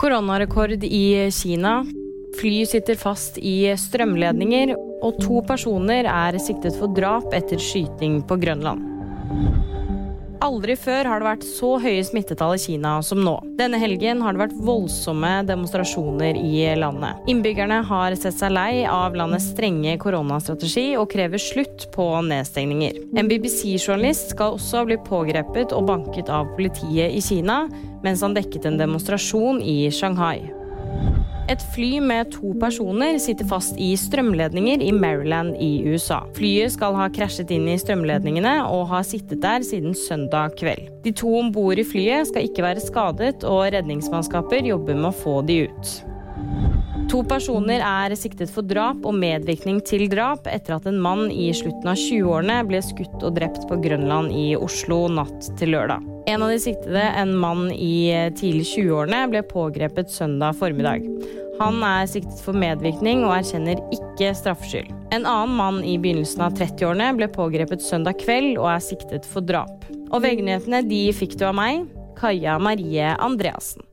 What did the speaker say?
Koronarekord i Kina. Fly sitter fast i strømledninger, og to personer er siktet for drap etter skyting på Grønland. Aldri før har det vært så høye smittetall i Kina som nå. Denne helgen har det vært voldsomme demonstrasjoner i landet. Innbyggerne har sett seg lei av landets strenge koronastrategi og krever slutt på nedstengninger. En BBC-journalist skal også bli pågrepet og banket av politiet i Kina mens han dekket en demonstrasjon i Shanghai. Et fly med to personer sitter fast i strømledninger i Maryland i USA. Flyet skal ha krasjet inn i strømledningene og har sittet der siden søndag kveld. De to om bord i flyet skal ikke være skadet, og redningsmannskaper jobber med å få de ut. To personer er siktet for drap og medvirkning til drap etter at en mann i slutten av 20-årene ble skutt og drept på Grønland i Oslo natt til lørdag. En av de siktede, en mann i tidlig 20-årene, ble pågrepet søndag formiddag. Han er siktet for medvirkning og erkjenner ikke straffskyld. En annen mann i begynnelsen av 30-årene ble pågrepet søndag kveld og er siktet for drap. Og VG-nyhetene de fikk du av meg, Kaja Marie Andreassen.